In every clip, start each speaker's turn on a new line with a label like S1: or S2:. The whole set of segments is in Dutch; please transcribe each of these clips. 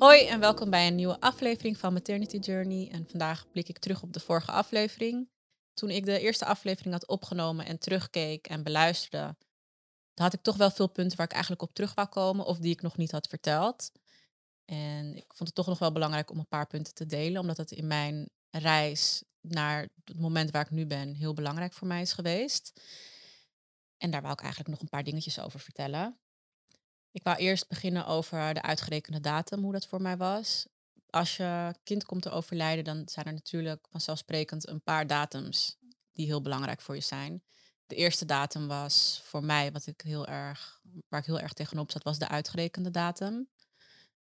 S1: Hoi en welkom bij een nieuwe aflevering van Maternity Journey. En vandaag blik ik terug op de vorige aflevering. Toen ik de eerste aflevering had opgenomen en terugkeek en beluisterde, had ik toch wel veel punten waar ik eigenlijk op terug wou komen of die ik nog niet had verteld. En ik vond het toch nog wel belangrijk om een paar punten te delen, omdat het in mijn reis naar het moment waar ik nu ben heel belangrijk voor mij is geweest. En daar wou ik eigenlijk nog een paar dingetjes over vertellen. Ik wou eerst beginnen over de uitgerekende datum, hoe dat voor mij was. Als je kind komt te overlijden, dan zijn er natuurlijk vanzelfsprekend een paar datums die heel belangrijk voor je zijn. De eerste datum was voor mij, wat ik heel erg, waar ik heel erg tegenop zat, was de uitgerekende datum.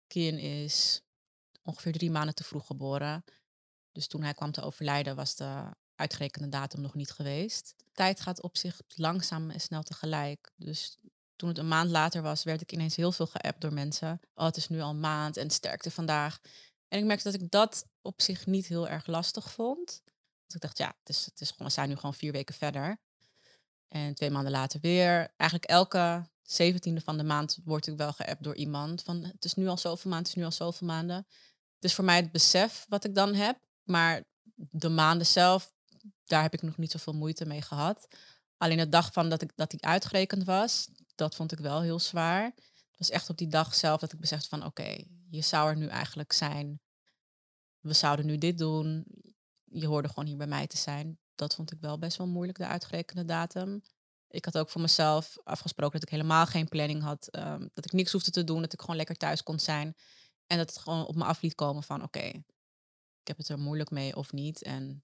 S1: Kian is ongeveer drie maanden te vroeg geboren. Dus toen hij kwam te overlijden, was de uitgerekende datum nog niet geweest. tijd gaat op zich langzaam en snel tegelijk. Dus toen het een maand later was, werd ik ineens heel veel geappt door mensen. Oh, het is nu al een maand en sterkte vandaag. En ik merkte dat ik dat op zich niet heel erg lastig vond. Dus ik dacht, ja, het is, het is gewoon, we zijn nu gewoon vier weken verder. En twee maanden later weer. Eigenlijk elke zeventiende van de maand word ik wel geappt door iemand. Van het is nu al zoveel maanden, het is nu al zoveel maanden. Dus voor mij het besef wat ik dan heb. Maar de maanden zelf, daar heb ik nog niet zoveel moeite mee gehad. Alleen de dag van dat, ik, dat die uitgerekend was, dat vond ik wel heel zwaar. Het was echt op die dag zelf dat ik besefte van oké, je zou er nu eigenlijk zijn. We zouden nu dit doen. Je hoorde gewoon hier bij mij te zijn. Dat vond ik wel best wel moeilijk, de uitgerekende datum. Ik had ook voor mezelf afgesproken dat ik helemaal geen planning had. Ehm, dat ik niks hoefde te doen, dat ik gewoon lekker thuis kon zijn. En dat het gewoon op me af liet komen van oké, ik heb het er moeilijk mee of niet. En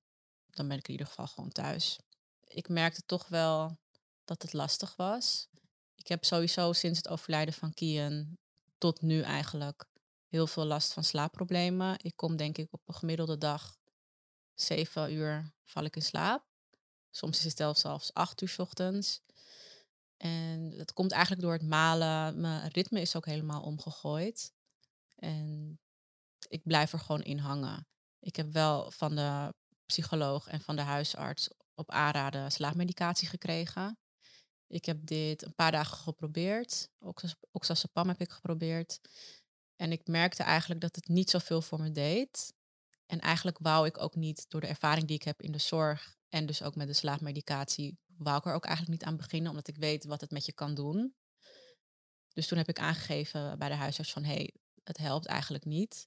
S1: dan ben ik in ieder geval gewoon thuis. Ik merkte toch wel dat het lastig was. Ik heb sowieso sinds het overlijden van Kian tot nu eigenlijk heel veel last van slaapproblemen. Ik kom denk ik op een gemiddelde dag zeven uur val ik in slaap. Soms is het zelfs acht uur s ochtends. En dat komt eigenlijk door het malen. Mijn ritme is ook helemaal omgegooid. En ik blijf er gewoon in hangen. Ik heb wel van de psycholoog en van de huisarts op aanraden slaapmedicatie gekregen. Ik heb dit een paar dagen geprobeerd. Oxazepam heb ik geprobeerd. En ik merkte eigenlijk dat het niet zoveel voor me deed. En eigenlijk wou ik ook niet, door de ervaring die ik heb in de zorg en dus ook met de slaapmedicatie, wou ik er ook eigenlijk niet aan beginnen, omdat ik weet wat het met je kan doen. Dus toen heb ik aangegeven bij de huisarts van hé, hey, het helpt eigenlijk niet.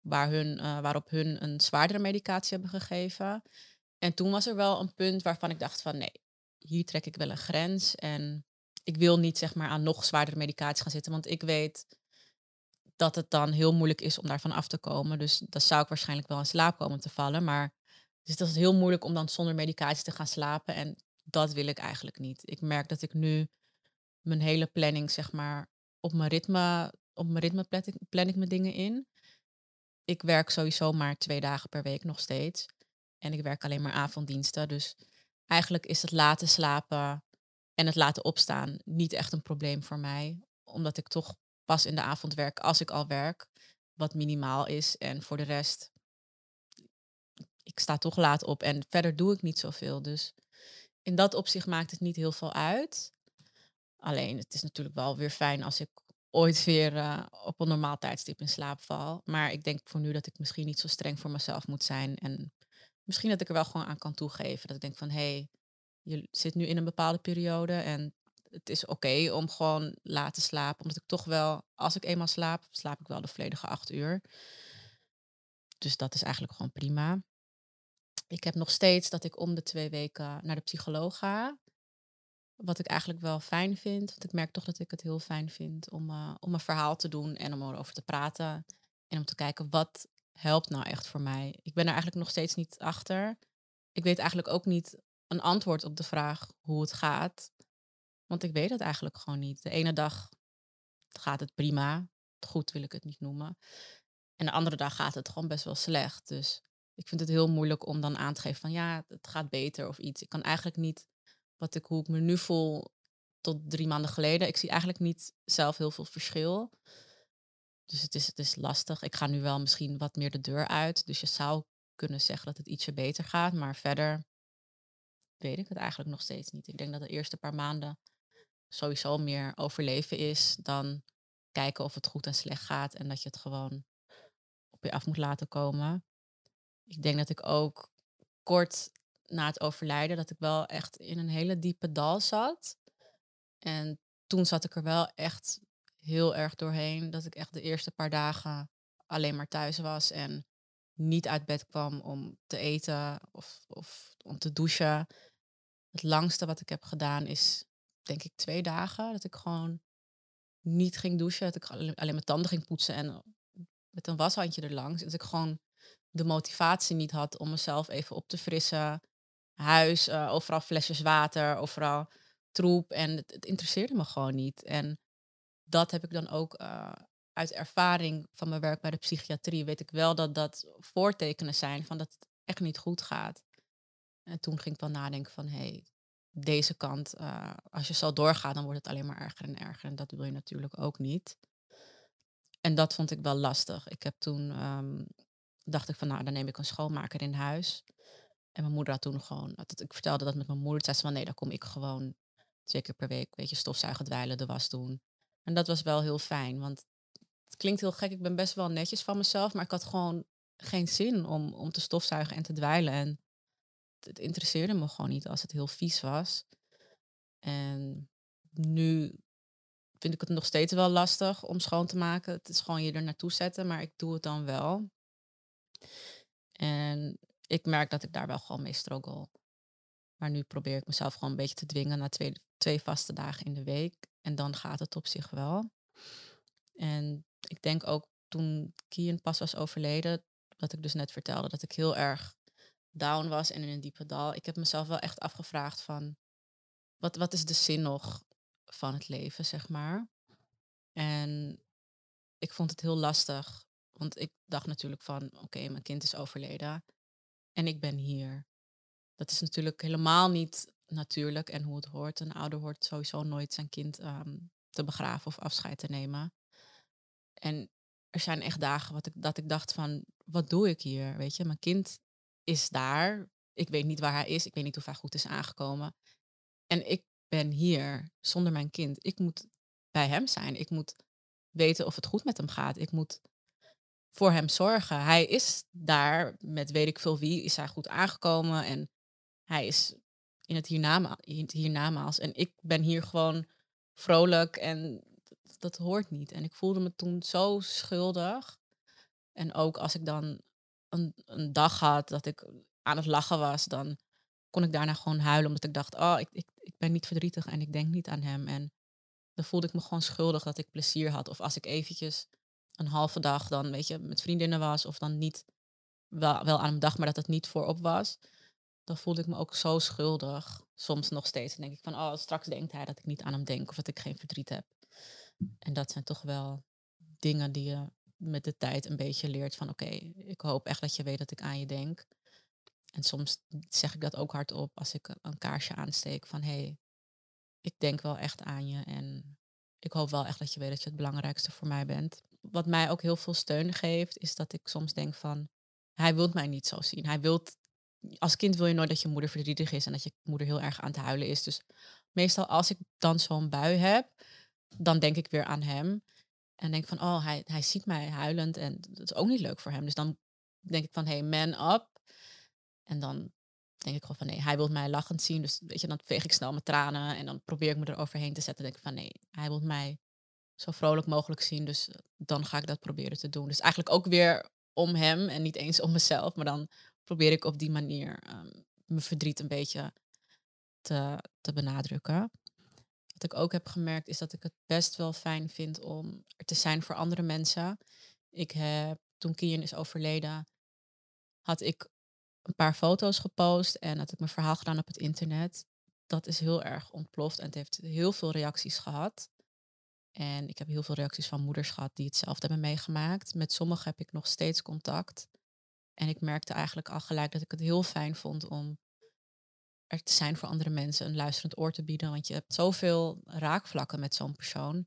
S1: Waar hun, uh, waarop hun een zwaardere medicatie hebben gegeven. En toen was er wel een punt waarvan ik dacht van nee, hier trek ik wel een grens. En ik wil niet zeg maar aan nog zwaardere medicatie gaan zitten, want ik weet dat het dan heel moeilijk is om daarvan af te komen. Dus dan zou ik waarschijnlijk wel in slaap komen te vallen. Maar dus dat is heel moeilijk om dan zonder medicatie te gaan slapen. En dat wil ik eigenlijk niet. Ik merk dat ik nu mijn hele planning, zeg maar, op mijn ritme, op mijn ritme plan ik, plan ik mijn dingen in. Ik werk sowieso maar twee dagen per week nog steeds. En ik werk alleen maar avonddiensten. Dus eigenlijk is het laten slapen en het laten opstaan niet echt een probleem voor mij. Omdat ik toch pas in de avond werk als ik al werk. Wat minimaal is. En voor de rest, ik sta toch laat op. En verder doe ik niet zoveel. Dus in dat opzicht maakt het niet heel veel uit. Alleen, het is natuurlijk wel weer fijn als ik ooit weer uh, op een normaal tijdstip in slaap val. Maar ik denk voor nu dat ik misschien niet zo streng voor mezelf moet zijn. En misschien dat ik er wel gewoon aan kan toegeven. Dat ik denk van, hé, hey, je zit nu in een bepaalde periode en het is oké om gewoon laten slapen. Omdat ik toch wel, als ik eenmaal slaap, slaap ik wel de volledige acht uur. Dus dat is eigenlijk gewoon prima. Ik heb nog steeds dat ik om de twee weken naar de psycholoog ga. Wat ik eigenlijk wel fijn vind. Want ik merk toch dat ik het heel fijn vind om, uh, om een verhaal te doen en om erover te praten. En om te kijken wat helpt nou echt voor mij. Ik ben er eigenlijk nog steeds niet achter. Ik weet eigenlijk ook niet een antwoord op de vraag hoe het gaat. Want ik weet het eigenlijk gewoon niet. De ene dag gaat het prima. Goed wil ik het niet noemen. En de andere dag gaat het gewoon best wel slecht. Dus ik vind het heel moeilijk om dan aan te geven van ja, het gaat beter of iets. Ik kan eigenlijk niet wat ik, hoe ik me nu voel tot drie maanden geleden. Ik zie eigenlijk niet zelf heel veel verschil. Dus het is, het is lastig. Ik ga nu wel misschien wat meer de deur uit. Dus je zou kunnen zeggen dat het ietsje beter gaat. Maar verder weet ik het eigenlijk nog steeds niet. Ik denk dat de eerste paar maanden sowieso meer overleven is dan kijken of het goed en slecht gaat en dat je het gewoon op je af moet laten komen. Ik denk dat ik ook kort na het overlijden, dat ik wel echt in een hele diepe dal zat. En toen zat ik er wel echt heel erg doorheen. Dat ik echt de eerste paar dagen alleen maar thuis was en niet uit bed kwam om te eten of, of om te douchen. Het langste wat ik heb gedaan is, denk ik, twee dagen. Dat ik gewoon niet ging douchen. Dat ik alleen, alleen mijn tanden ging poetsen en met een washandje er langs. Dat ik gewoon de motivatie niet had om mezelf even op te frissen. Huis, uh, overal flesjes water, overal troep. En het, interesseerde me gewoon niet. En dat heb ik dan ook uh, uit ervaring van mijn werk bij de psychiatrie. Weet ik wel dat dat voortekenen zijn van dat het echt niet goed gaat. En toen ging ik wel nadenken van hé, hey, deze kant, uh, als je zo doorgaat, dan wordt het alleen maar erger en erger. En dat wil je natuurlijk ook niet. En dat vond ik wel lastig. Ik heb toen, um, dacht ik van nou, dan neem ik een schoonmaker in huis. En mijn moeder had toen gewoon, dat, ik vertelde dat met mijn moeder. Zei ze van nee, dan kom ik gewoon twee keer per week, weet je, stofzuigen, dweilen, de was doen. En dat was wel heel fijn, want het klinkt heel gek. Ik ben best wel netjes van mezelf, maar ik had gewoon geen zin om, om te stofzuigen en te dweilen. En het interesseerde me gewoon niet als het heel vies was. En nu vind ik het nog steeds wel lastig om schoon te maken. Het is gewoon je er naartoe zetten, maar ik doe het dan wel. En ik merk dat ik daar wel gewoon mee struggle. Maar nu probeer ik mezelf gewoon een beetje te dwingen naar twee, twee vaste dagen in de week. En dan gaat het op zich wel. En ik denk ook toen Kian pas was overleden, dat ik dus net vertelde dat ik heel erg down was en in een diepe dal. Ik heb mezelf wel echt afgevraagd van, wat, wat is de zin nog van het leven, zeg maar. En ik vond het heel lastig, want ik dacht natuurlijk van, oké, mijn kind is overleden en ik ben hier. Dat is natuurlijk helemaal niet natuurlijk en hoe het hoort. Een ouder hoort sowieso nooit zijn kind ehm, te begraven of afscheid te nemen. En er zijn echt dagen wat ik, dat ik dacht van, wat doe ik hier? Weet je, mijn kind is daar. Ik weet niet waar hij is. Ik weet niet of hij goed is aangekomen. En ik ben hier zonder mijn kind. Ik moet bij hem zijn. Ik moet weten of het goed met hem gaat. Ik moet voor hem zorgen. Hij is daar met weet ik veel wie, is hij goed aangekomen en hij is in het hiernamaals. En ik ben hier gewoon vrolijk en dat hoort niet. En ik voelde me toen zo schuldig. En ook als ik dan een, een dag had dat ik aan het lachen was, dan kon ik daarna gewoon huilen. Omdat ik dacht, oh, ik, ik, ik ben niet verdrietig en ik denk niet aan hem. En dan voelde ik me gewoon schuldig dat ik plezier had. Of als ik eventjes een halve dag dan, weet je, met vriendinnen was. Of dan niet, wel, wel aan hem dag, maar dat het niet voorop was. Dan voelde ik me ook zo schuldig. Soms nog steeds. Dan denk ik van, oh, straks denkt hij dat ik niet aan hem denk. Of dat ik geen verdriet heb. En dat zijn toch wel dingen die je met de tijd een beetje leert van oké, ik hoop echt dat je weet dat ik aan je denk. En soms zeg ik dat ook hardop als ik een kaarsje aansteek van hé, hey, ik denk wel echt aan je en ik hoop wel echt dat je weet dat je het belangrijkste voor mij bent. Wat mij ook heel veel steun geeft, is dat ik soms denk van hij wil mij niet zo zien. Hij wilt, als kind wil je nooit dat je moeder verdrietig is en dat je moeder heel erg aan het huilen is. Dus meestal als ik dan zo'n bui heb, dan denk ik weer aan hem. En denk van, oh, hij, hij ziet mij huilend en dat is ook niet leuk voor hem. Dus dan denk ik van, hey, man up. En dan denk ik gewoon van, nee, hij wil mij lachend zien. Dus weet je, dan veeg ik snel mijn tranen en dan probeer ik me er overheen te zetten. denk ik van, nee, hij wil mij zo vrolijk mogelijk zien. Dus eh, dan ga ik dat proberen te doen. Dus eigenlijk ook weer om hem en niet eens om mezelf. Maar dan probeer ik op die manier um, mijn verdriet een beetje te, te benadrukken. Wat ik ook heb gemerkt is dat ik het best wel fijn vind om er te zijn voor andere mensen. Ik heb, toen Kian is overleden, had ik een paar foto's gepost en had ik mijn verhaal gedaan op het internet. Dat is heel erg ontploft en het heeft heel veel reacties gehad. En ik heb heel veel reacties van moeders gehad die hetzelfde hebben meegemaakt. Met sommigen heb ik nog steeds contact. En ik merkte eigenlijk al gelijk dat ik het heel fijn vond om er te zijn voor andere mensen, een luisterend oor te bieden. Want je hebt zoveel raakvlakken met zo'n persoon.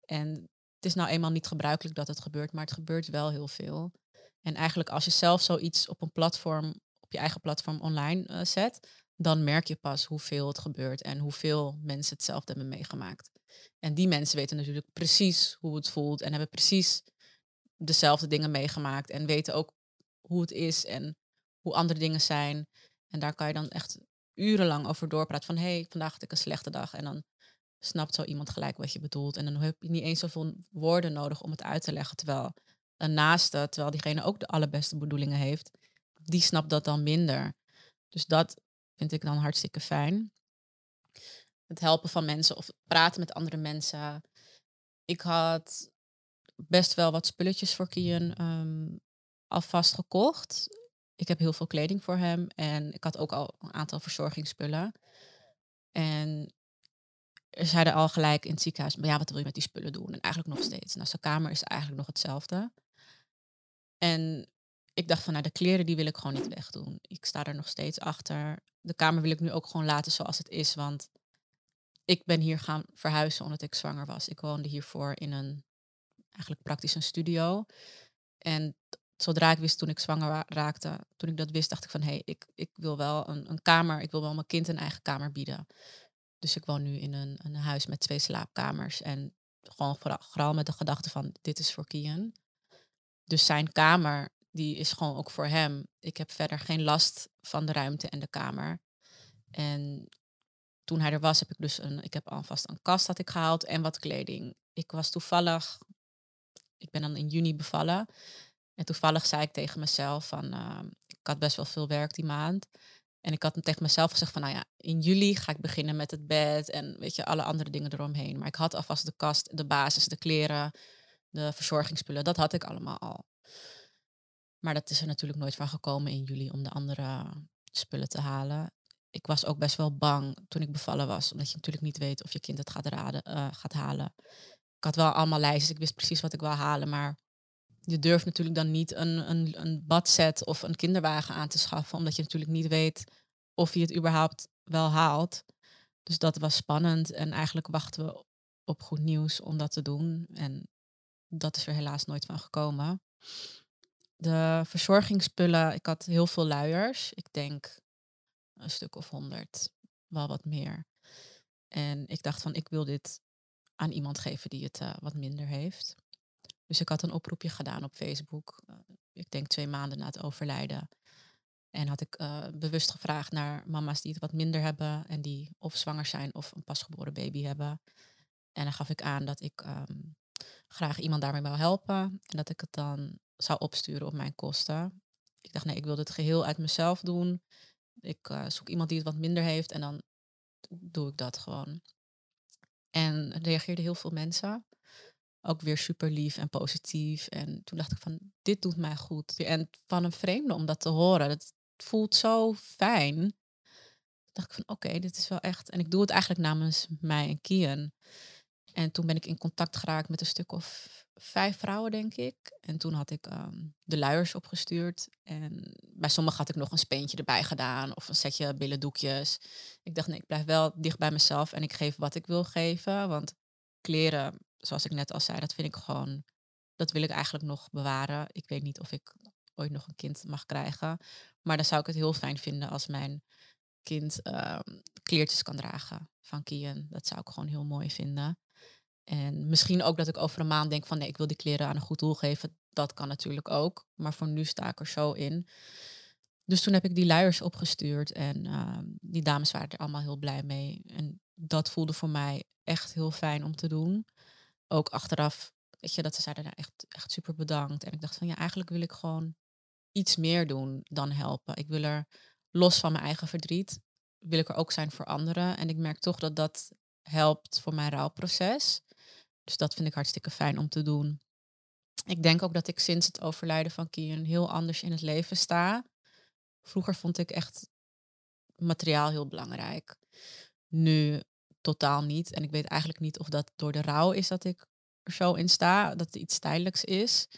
S1: En het is nou eenmaal niet gebruikelijk dat het gebeurt, maar het gebeurt wel heel veel. En eigenlijk als je zelf zoiets op een platform, op je eigen platform online uh, zet, dan merk je pas hoeveel het gebeurt en hoeveel mensen hetzelfde hebben meegemaakt. En die mensen weten natuurlijk precies hoe het voelt en hebben precies dezelfde dingen meegemaakt en weten ook hoe het is en hoe andere dingen zijn. En daar kan je dan echt urenlang over doorpraten van hé, hey, vandaag had ik een slechte dag. En dan snapt zo iemand gelijk wat je bedoelt. En dan heb je niet eens zoveel woorden nodig om het uit te leggen. Terwijl een naaste, terwijl diegene ook de allerbeste bedoelingen heeft, die snapt dat dan minder. Dus dat vind ik dan hartstikke fijn. Het helpen van mensen of praten met andere mensen. Ik had best wel wat spulletjes voor Kian um, alvast gekocht. Ik heb heel veel kleding voor hem en ik had ook al een aantal verzorgingsspullen. En ze zeiden al gelijk in het ziekenhuis, maar ja, wat wil je met die spullen doen? En eigenlijk nog steeds. Nou, zijn kamer is eigenlijk nog hetzelfde. En ik dacht van, nou, de kleren die wil ik gewoon niet wegdoen. Ik sta er nog steeds achter. De kamer wil ik nu ook gewoon laten zoals het is, want ik ben hier gaan verhuizen omdat ik zwanger was. Ik woonde hiervoor in een, eigenlijk praktisch een studio. En zodra ik wist toen ik zwanger raakte, toen ik dat wist, dacht ik van hé, hey, ik, ik wil wel een, een kamer, ik wil wel mijn kind een eigen kamer bieden. Dus ik woon nu in een, een huis met twee slaapkamers en gewoon vooral, vooral met de gedachte van dit is voor Kian. Dus zijn kamer, die is gewoon ook voor hem. Ik heb verder geen last van de ruimte en de kamer. En toen hij er was, heb ik dus een, ik heb alvast een kast had ik gehaald en wat kleding. Ik was toevallig, ik ben dan in juni bevallen. En toevallig zei ik tegen mezelf van, uh, ik had best wel veel werk die maand. En ik had tegen mezelf gezegd van, nou ja, in juli ga ik beginnen met het bed en weet je, alle andere dingen eromheen. Maar ik had alvast de kast, de basis, de kleren, de verzorgingsspullen, dat had ik allemaal al. Maar dat is er natuurlijk nooit van gekomen in juli om de andere spullen te halen. Ik was ook best wel bang toen ik bevallen was, omdat je natuurlijk niet weet of je kind het gaat, raden, uh, gaat halen. Ik had wel allemaal lijstjes, ik wist precies wat ik wil halen, maar je durft natuurlijk dan niet een, een, een badset of een kinderwagen aan te schaffen, omdat je natuurlijk niet weet of je het überhaupt wel haalt. Dus dat was spannend en eigenlijk wachten we op goed nieuws om dat te doen. En dat is er helaas nooit van gekomen. De verzorgingsspullen, ik had heel veel luiers. Ik denk een stuk of honderd, wel wat meer. En ik dacht van, ik wil dit aan iemand geven die het uh, wat minder heeft. Dus ik had een oproepje gedaan op Facebook. Uh, ik denk twee maanden na het overlijden. En had ik uh, bewust gevraagd naar mama's die het wat minder hebben en die of zwanger zijn of een pasgeboren baby hebben. En dan gaf ik aan dat ik um, graag iemand daarmee wil helpen en dat ik het dan zou opsturen op mijn kosten. Ik dacht, nee, ik wil dit geheel uit mezelf doen. Ik uh, zoek iemand die het wat minder heeft en dan doe ik dat gewoon. En reageerden heel veel mensen ook weer super lief en positief. En toen dacht ik van, dit doet mij goed. En van een vreemde om dat te horen, dat voelt zo fijn. Toen dacht ik van, oké, dit is wel echt... En ik doe het eigenlijk namens mij en Kian. En toen ben ik in contact geraakt met een stuk of vijf vrouwen, denk ik. En toen had ik um, de luiers opgestuurd. En bij sommigen had ik nog een speentje erbij gedaan of een setje billendoekjes. Ik dacht, nee, ik blijf wel dicht bij mezelf en ik geef wat ik wil geven. Want kleren zoals ik net al zei, dat vind ik gewoon, dat wil ik eigenlijk nog bewaren. Ik weet niet of ik ooit nog een kind mag krijgen. Maar dan zou ik het heel fijn vinden als mijn kind uh, kleertjes kan dragen van Kian. Dat zou ik gewoon heel mooi vinden. En misschien ook dat ik over een maand denk van nee, ik wil die kleren aan een goed doel geven. Dat kan natuurlijk ook. Maar voor nu sta ik er zo in. Dus toen heb ik die luiers opgestuurd en uh, die dames waren er allemaal heel blij mee. En dat voelde voor mij echt heel fijn om te doen ook achteraf, weet je, dat ze zeiden nou echt, echt super bedankt. En ik dacht van ja, eigenlijk wil ik gewoon iets meer doen dan helpen. Ik wil er los van mijn eigen verdriet, wil ik er ook zijn voor anderen. En ik merk toch dat dat helpt voor mijn rouwproces. Dus dat vind ik hartstikke fijn om te doen. Ik denk ook dat ik sinds het overlijden van Kian heel anders in het leven sta. Vroeger vond ik echt materiaal heel belangrijk. Nu totaal niet. En ik weet eigenlijk niet of dat door de rouw is dat ik er zo in sta, dat het iets tijdelijks is.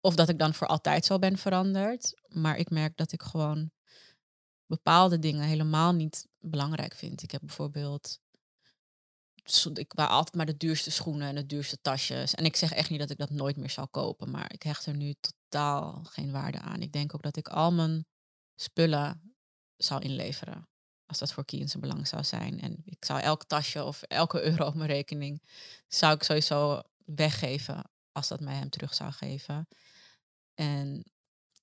S1: Of dat ik dan voor altijd zo ben veranderd. Maar ik merk dat ik gewoon bepaalde dingen helemaal niet belangrijk vind. Ik heb bijvoorbeeld. Ik wou altijd maar de duurste schoenen en de duurste tasjes. En ik zeg echt niet dat ik dat nooit meer zal kopen. Maar ik hecht er nu totaal geen waarde aan. Ik denk ook dat ik al mijn spullen zou inleveren. als dat voor Kien zijn belang zou zijn. En ik zou elk tasje of elke euro op mijn rekening zou ik sowieso weggeven als dat mij hem terug zou geven. En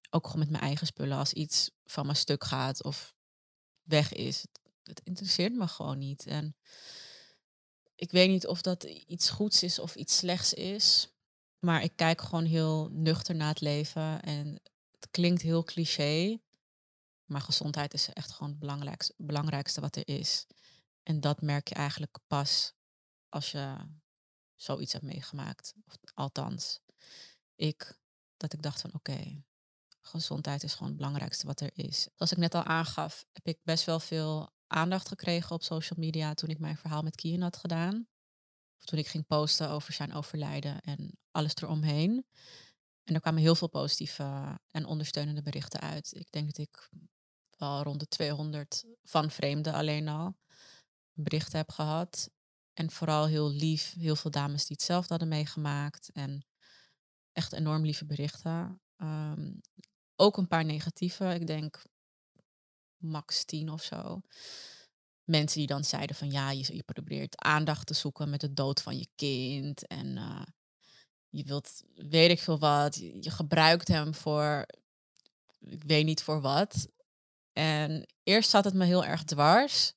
S1: ook gewoon met mijn eigen spullen. Als iets van mijn stuk gaat of weg is. Het, het interesseert me gewoon niet. En ik weet niet of dat iets goeds is of iets slechts is. Maar ik kijk gewoon heel nuchter naar het leven. En het klinkt heel cliché. Maar gezondheid is echt gewoon het belangrijkste, belangrijkste wat er is. En dat merk je eigenlijk pas als je zoiets hebt meegemaakt. Of, althans, ik, dat ik dacht van oké, gezondheid is gewoon het belangrijkste wat er is. Zoals ik net al aangaf, heb ik best wel veel aandacht gekregen op social media toen ik mijn verhaal met Kian had gedaan. Of toen ik ging posten over zijn overlijden en alles eromheen. En er kwamen heel veel positieve en ondersteunende berichten uit. Ik denk dat ik wel rond de 200 van vreemden alleen al berichten heb gehad. En vooral heel lief, heel veel dames die hetzelfde hadden meegemaakt. En echt enorm lieve berichten. Ehm, ook een paar negatieve. Ik denk max tien of zo. Mensen die dan zeiden van ja, je, probeert aandacht te zoeken met de dood van je kind. En uh, je wilt, weet ik veel wat, je, je gebruikt hem voor, ik weet niet voor wat. En eerst zat het me heel erg dwars.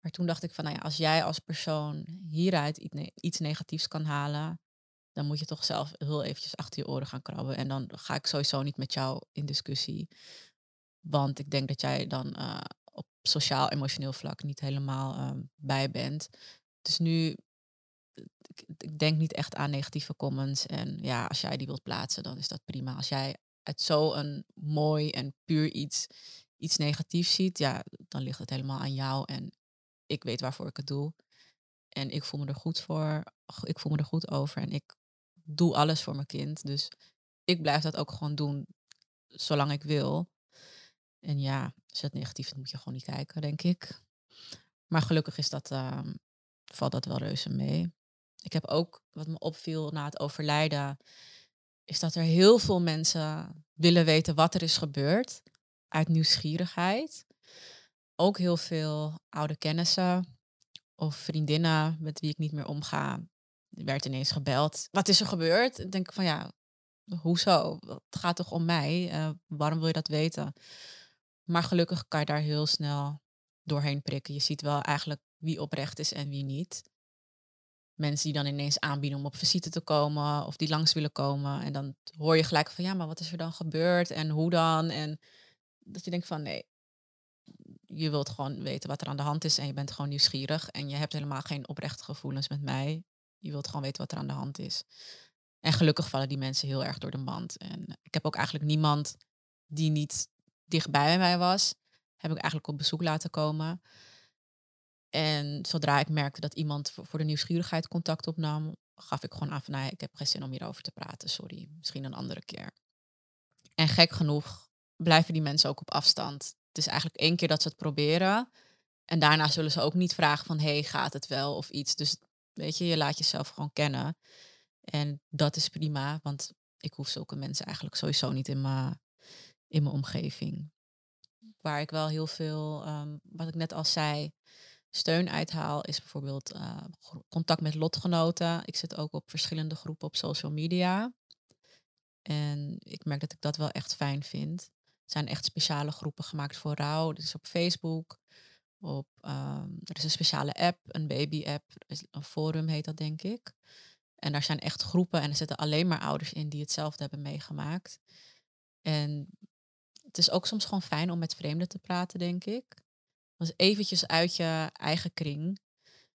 S1: Maar toen dacht ik van, nou ja, als jij als persoon hieruit iets negatiefs kan halen, dan moet je toch zelf heel eventjes achter je oren gaan krabben. En dan ga ik sowieso niet met jou in discussie. Want ik denk dat jij dan uh, op sociaal-emotioneel vlak niet helemaal uh, bij bent. Dus nu, ik, ik, denk niet echt aan negatieve comments. En ja, als jij die wilt plaatsen, dan is dat prima. Als jij uit zo'n mooi en puur iets, iets negatiefs ziet, ja, dan ligt het helemaal aan jou. En ik weet waarvoor ik het doe. En ik voel me er goed voor. Ik voel me er goed over. En ik doe alles voor mijn kind. Dus ik blijf dat ook gewoon doen zolang ik wil. En ja, als het negatief is, moet je gewoon niet kijken, denk ik. Maar gelukkig is dat, uh, valt dat wel reuze mee. Ik heb ook, wat me opviel na het overlijden, is dat er heel veel mensen willen weten wat er is gebeurd. Uit nieuwsgierigheid. Ook heel veel oude kennissen of vriendinnen met wie ik niet meer omga. Er werd ineens gebeld. Wat is er gebeurd? Ik denk van ja, hoezo? Het gaat toch om mij? Uh, waarom wil je dat weten? Maar gelukkig kan je daar heel snel doorheen prikken. Je ziet wel eigenlijk wie oprecht is en wie niet. Mensen die dan ineens aanbieden om op visite te komen of die langs willen komen. En dan hoor je gelijk van ja, maar wat is er dan gebeurd en hoe dan? En dat je denkt van nee, je wilt gewoon weten wat er aan de hand is en je bent gewoon nieuwsgierig en je hebt helemaal geen oprechte gevoelens met mij. Je wilt gewoon weten wat er aan de hand is. En gelukkig vallen die mensen heel erg door de mand. En ik heb ook eigenlijk niemand die niet dichtbij bij mij was, heb ik eigenlijk op bezoek laten komen. En zodra ik merkte dat iemand voor de nieuwsgierigheid contact opnam, gaf ik gewoon aan van, nou, ik heb geen zin om hierover te praten, sorry, misschien een andere keer. En gek genoeg blijven die mensen ook op afstand. Het is eigenlijk één keer dat ze het proberen. En daarna zullen ze ook niet vragen van, hey, gaat het wel of iets. Dus weet je, je laat jezelf gewoon kennen. En dat is prima, want ik hoef zulke mensen eigenlijk sowieso niet in mijn in mijn omgeving. Waar ik wel heel veel, um, wat ik net al zei, steun uithaal, is bijvoorbeeld uh, contact met lotgenoten. Ik zit ook op verschillende groepen op social media. En ik merk dat ik dat wel echt fijn vind. Er zijn echt speciale groepen gemaakt voor rouw. Dit is op Facebook. Op, um, er is een speciale app, een baby-app. Een forum heet dat, denk ik. En daar zijn echt groepen en er zitten alleen maar ouders in die hetzelfde hebben meegemaakt. En het is ook soms gewoon fijn om met vreemden te praten, denk ik. Dus eventjes uit je eigen kring.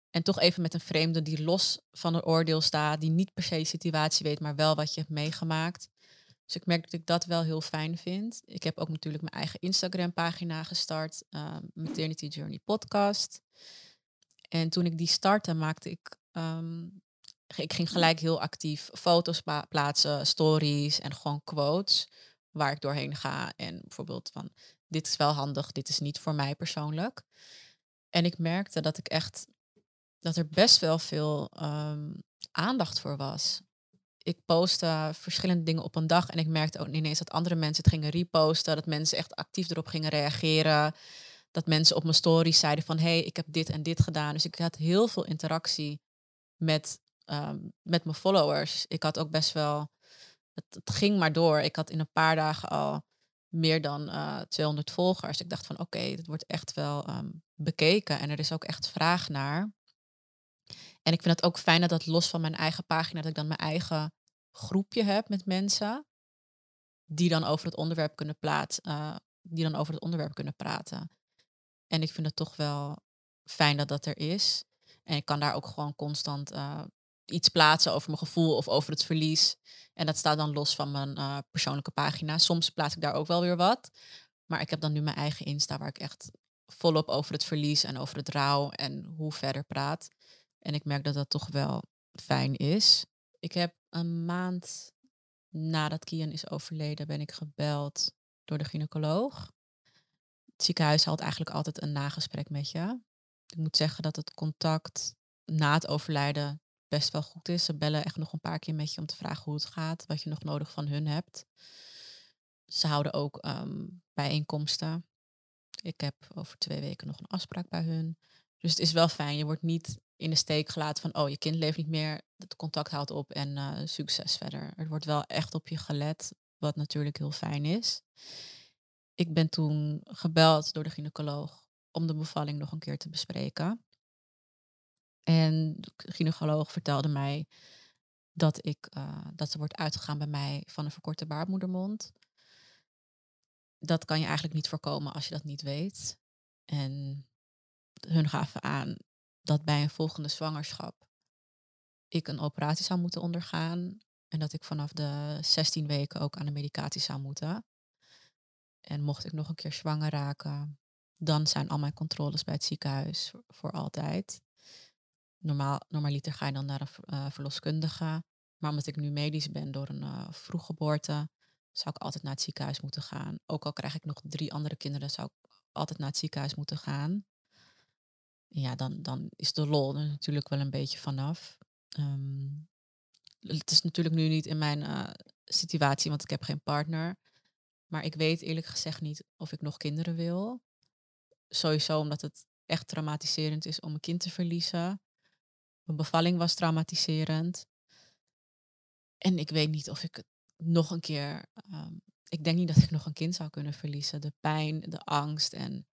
S1: En toch even met een vreemde die los van het oordeel staat, die niet per se de situatie weet, maar wel wat je hebt meegemaakt. Dus ik merk dat ik dat wel heel fijn vind. Ik heb ook natuurlijk mijn eigen Instagram-pagina gestart, uh, Maternity Journey Podcast. En toen ik die startte, maakte ik. Um, ik ging gelijk heel actief foto's plaatsen, stories en gewoon quotes waar ik doorheen ga. En bijvoorbeeld van, dit is wel handig, dit is niet voor mij persoonlijk. En ik merkte dat ik echt, dat er best wel veel um, aandacht voor was. Ik postte verschillende dingen op een dag en ik merkte ook ineens dat andere mensen het gingen reposten, dat mensen echt actief erop gingen reageren. dat mensen op mijn stories zeiden van... hé, hey, ik heb dit en dit gedaan. Dus ik had heel veel interactie met, ehm, met mijn followers. Ik had ook best wel... Het, het, ging maar door. Ik had in een paar dagen al meer dan uh, eh, 200 volgers. Ik dacht van oké, okay, wordt echt wel ehm, bekeken. En er is ook echt vraag naar. En ik vind het ook fijn dat dat los van mijn eigen pagina... dat ik dan mijn eigen groepje heb met mensen... die dan over het onderwerp kunnen plaatsen... Uh, die dan over het onderwerp kunnen praten. En ik vind het toch wel fijn dat dat er is. En ik kan daar ook gewoon constant uh, iets plaatsen over mijn gevoel of over het verlies. En dat staat dan los van mijn uh, persoonlijke pagina. Soms plaats ik daar ook wel weer wat. Maar ik heb dan nu mijn eigen Insta waar ik echt volop over het verlies en over het rouw en hoe verder praat. En ik merk dat dat toch wel fijn is. Ik heb een maand nadat Kian is overleden, ben ik gebeld door de gynaecoloog. Het ziekenhuis houdt eigenlijk altijd een nagesprek met je. Ik moet zeggen dat het contact na het overlijden best wel goed is. Ze bellen echt nog een paar keer met je om te vragen hoe het gaat, wat je nog nodig van hun hebt. Ze houden ook um, bijeenkomsten. Ik heb over twee weken nog een afspraak bij hun. Dus het is wel fijn. Je wordt niet in de steek gelaten van, oh, je kind leeft niet meer, het contact houdt op en uh, succes verder. Er wordt wel echt op je gelet, wat natuurlijk heel fijn is. Ik ben toen gebeld door de gynaecoloog om de bevalling nog een keer te bespreken. En de gynaecoloog vertelde mij dat, ik, uh, dat er wordt uitgegaan bij mij van een verkorte baarmoedermond. Dat kan je eigenlijk niet voorkomen als je dat niet weet. En hun gaven aan dat bij een volgende zwangerschap ik een operatie zou moeten ondergaan. En dat ik vanaf de 16 weken ook aan de medicatie zou moeten. En mocht ik nog een keer zwanger raken, dan zijn al mijn controles bij het ziekenhuis voor, altijd. Normaal, normaliter ga je dan naar een uh, verloskundige. Maar omdat ik nu medisch ben door een uh, vroeggeboorte, zou ik altijd naar het ziekenhuis moeten gaan. Ook al krijg ik nog drie andere kinderen, zou ik altijd naar het ziekenhuis moeten gaan. Ja, dan, dan is de lol er natuurlijk wel een beetje vanaf. Um, het is natuurlijk nu niet in mijn uh, situatie, want ik heb geen partner. Maar ik weet eerlijk gezegd niet of ik nog kinderen wil. Sowieso omdat het echt traumatiserend is om een kind te verliezen. Mijn bevalling was traumatiserend. En ik weet niet of ik het nog een keer. Um, ik denk niet dat ik nog een kind zou kunnen verliezen. De pijn, de angst en.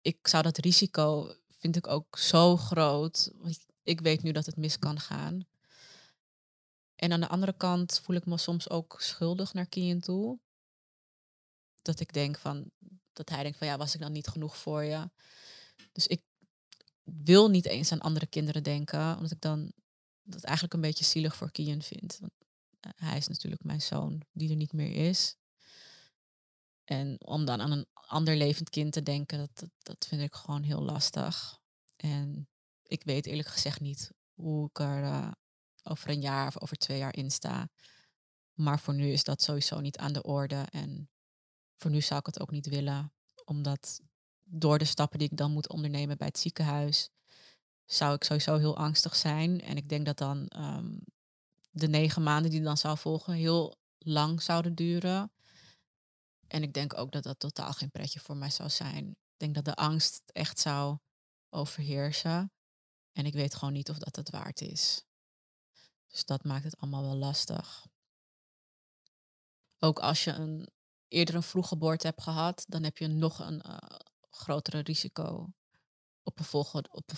S1: Ik zou dat risico, vind ik ook zo groot. Ik weet nu dat het mis kan gaan. En aan de andere kant voel ik me soms ook schuldig naar Kian toe. Dat ik denk van, dat hij denkt van ja, was ik dan niet genoeg voor je? Dus ik wil niet eens aan andere kinderen denken, omdat ik dan dat eigenlijk een beetje zielig voor Kian vind. Want eh, hij is natuurlijk mijn zoon die er niet meer is. En om dan aan een ander levend kind te denken, dat, dat, vind ik gewoon heel lastig. En ik weet eerlijk gezegd niet hoe ik er uh, over een jaar of over twee jaar in sta. Maar voor nu is dat sowieso niet aan de orde. En voor nu zou ik het ook niet willen, omdat door de stappen die ik dan moet ondernemen bij het ziekenhuis, zou ik sowieso heel angstig zijn. En ik denk dat dan um, de negen maanden die dan zou volgen heel lang zouden duren. En ik denk ook dat dat totaal geen pretje voor mij zou zijn. Ik denk dat de angst echt zou overheersen. En ik weet gewoon niet of dat het waard is. Dus dat maakt het allemaal wel lastig. Ook als je een, eerder een vroeggeboorte hebt gehad, dan heb je nog een uh, grotere risico op een, volgende, op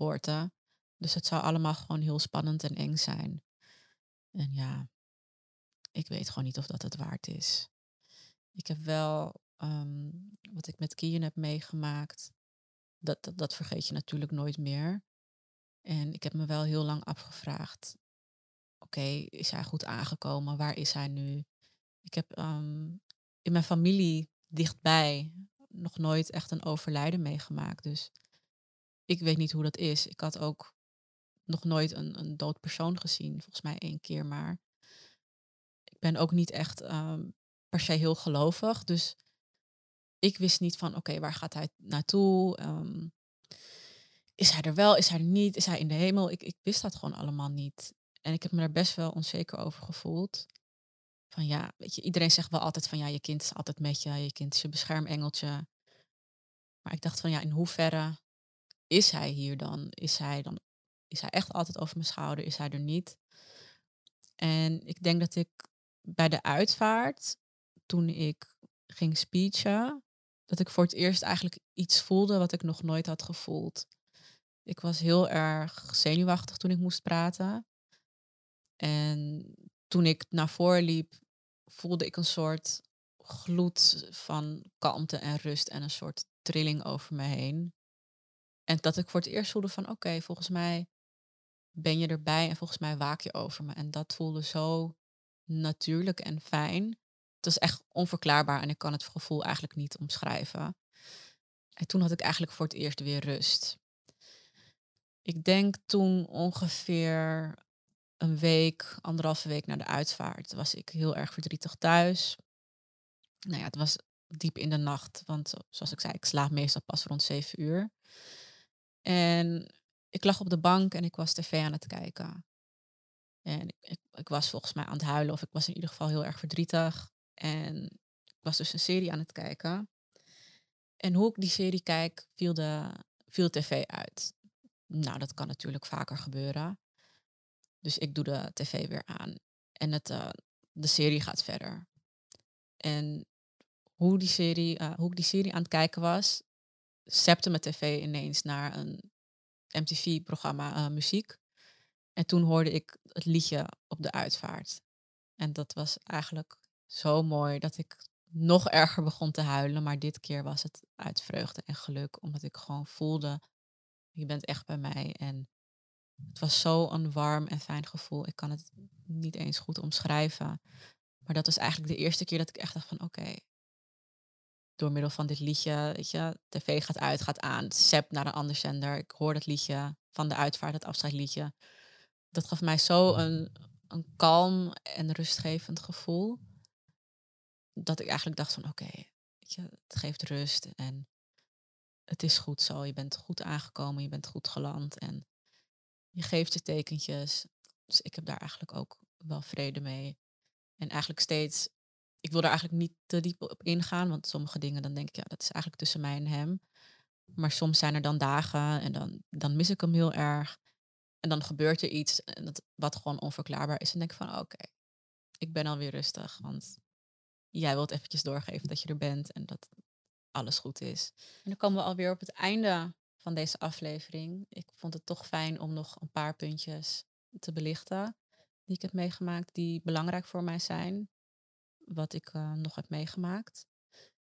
S1: een. Dus het zou allemaal gewoon heel spannend en eng zijn. En ja, ik weet gewoon niet of dat het waard is. Ik heb wel um, wat ik met Kian heb meegemaakt. Dat, dat, vergeet je natuurlijk nooit meer. En ik heb me wel heel lang afgevraagd, oké, is hij goed aangekomen? Waar is hij nu? Ik heb um, in mijn familie dichtbij nog nooit echt een overlijden meegemaakt. Dus ik weet niet hoe dat is. Ik had ook nog nooit een, een dood persoon gezien, volgens mij één keer maar. Ik ben ook niet echt um, per se heel gelovig. Dus ik wist niet van, oké, waar gaat hij naartoe? Um, is hij er wel, is hij niet, is hij in de hemel? Ik, ik wist dat gewoon allemaal niet. En ik heb me daar best wel onzeker over gevoeld. Van ja, weet je, iedereen zegt wel altijd van ja, je kind is altijd met je, je kind is je beschermengeltje. Maar ik dacht van ja, in hoeverre is hij hier dan? Is hij dan is hij echt altijd over mijn schouder? Is hij er niet? En ik denk dat ik bij de uitvaart, toen ik ging speechen, dat ik voor het eerst eigenlijk iets voelde wat ik nog nooit had gevoeld. Ik was heel erg zenuwachtig toen ik moest praten. En toen ik naar voren liep, voelde ik een soort gloed van kalmte en rust en een soort trilling over me heen. En dat ik voor het eerst voelde van oké, volgens mij ben je erbij en volgens mij waak je over me. En dat voelde zo natuurlijk en fijn. Het was echt onverklaarbaar en ik kan het gevoel eigenlijk niet omschrijven. En toen had ik eigenlijk voor het eerst weer rust. Ik denk toen ongeveer een week, anderhalve week na de uitvaart, was ik heel erg verdrietig thuis. Nou ja, het was diep in de nacht, want zoals ik zei, ik slaap meestal pas rond zeven uur. En ik lag op de bank en ik was tv aan het kijken. En ik, ik, was volgens mij aan het huilen, of ik was in ieder geval heel erg verdrietig. En ik was dus een serie aan het kijken. En hoe ik die serie kijk, viel de, viel de tv uit. Nou, dat kan natuurlijk vaker gebeuren. Dus ik doe de tv weer aan. En het, uh, de serie gaat verder. En hoe, die serie, uh, hoe ik die serie aan het kijken was, zepte mijn tv ineens naar een MTV-programma uh, muziek. En toen hoorde ik het liedje op de uitvaart. En dat was eigenlijk zo mooi dat ik nog erger begon te huilen. Maar dit keer was het uit vreugde en geluk, omdat ik gewoon voelde, je bent echt bij mij. En het was zo een warm en fijn gevoel. Ik kan het niet eens goed omschrijven. Maar dat was eigenlijk de eerste keer dat ik echt dacht van oké, door middel van dit liedje, weet je, tv gaat uit, gaat aan, sep naar een ander zender. Ik hoor dat liedje van de uitvaart, het afscheidsliedje. Dat gaf mij zo een, een kalm en rustgevend gevoel. Dat ik eigenlijk dacht van oké, het geeft rust en het is goed zo. Je bent goed aangekomen, je bent goed geland en je geeft je tekentjes. Dus ik heb daar eigenlijk ook wel vrede mee. En eigenlijk steeds ik wil er eigenlijk niet te diep op ingaan, want sommige dingen dan denk ik, ja, dat is eigenlijk tussen mij en hem. Maar soms zijn er dan dagen en dan, dan mis ik hem heel erg. En dan gebeurt er iets en dat, wat gewoon onverklaarbaar is. En denk ik van, oké, ik ben alweer rustig, want jij wilt eventjes doorgeven dat je er bent en dat alles goed is. En dan komen we alweer op het einde van deze aflevering. Ik vond het toch fijn om nog een paar puntjes te belichten die ik heb meegemaakt, die belangrijk voor mij zijn wat ik uh, nog heb meegemaakt.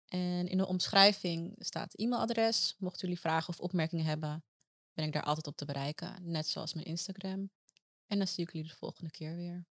S1: En in de omschrijving staat e-mailadres. Mochten jullie vragen of opmerkingen hebben, ben ik daar altijd op te bereiken. Net zoals mijn Instagram. En dan zie ik jullie de volgende keer weer.